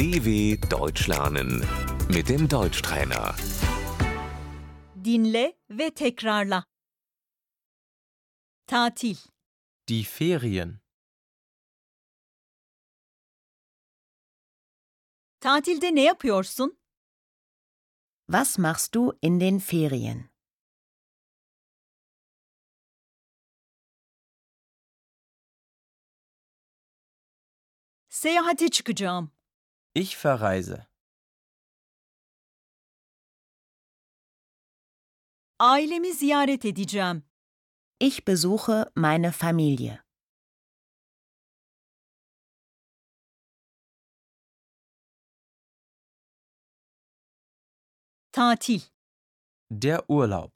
DW Deutsch lernen mit dem Deutschtrainer. Dinle ve tekrarla. Tatil, Die Ferien. tatilde ne yapıyorsun? Was machst du in den Ferien? Seyahate çıkacağım. Ich verreise. Ailemi ziyaret edeceğim. Ich besuche meine Familie. Tatil, Der Urlaub.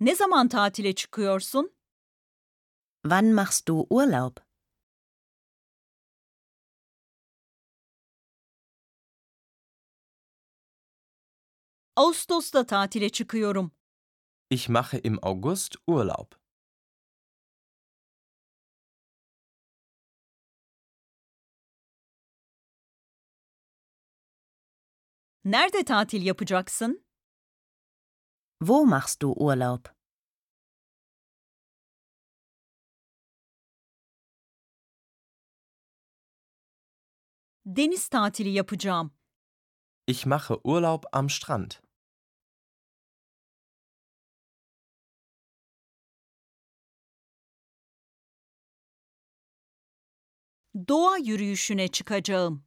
ne zaman tatile çıkıyorsun? Wann machst du Urlaub? Ağustos'ta tatile çıkıyorum. Ich mache im August Urlaub. Nerede tatil yapacaksın? Wo machst du Urlaub? Deniz tatili yapacağım. Ich mache Urlaub am Strand. Doğa yürüyüşüne çıkacağım.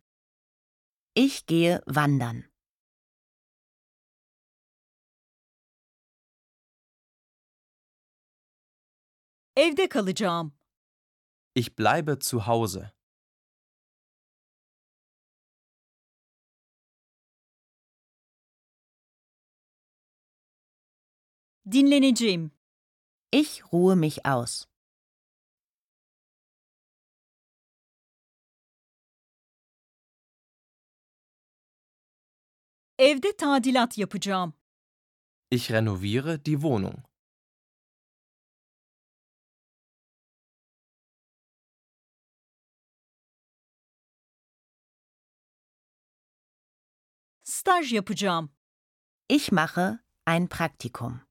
Ich gehe wandern. Evde kalacağım. Ich bleibe zu Hause. Dinleneceğim. Ich ruhe mich aus. Evde tadilat yapacağım. Ich renoviere die Wohnung. Staj yapacağım. Ich mache ein Praktikum.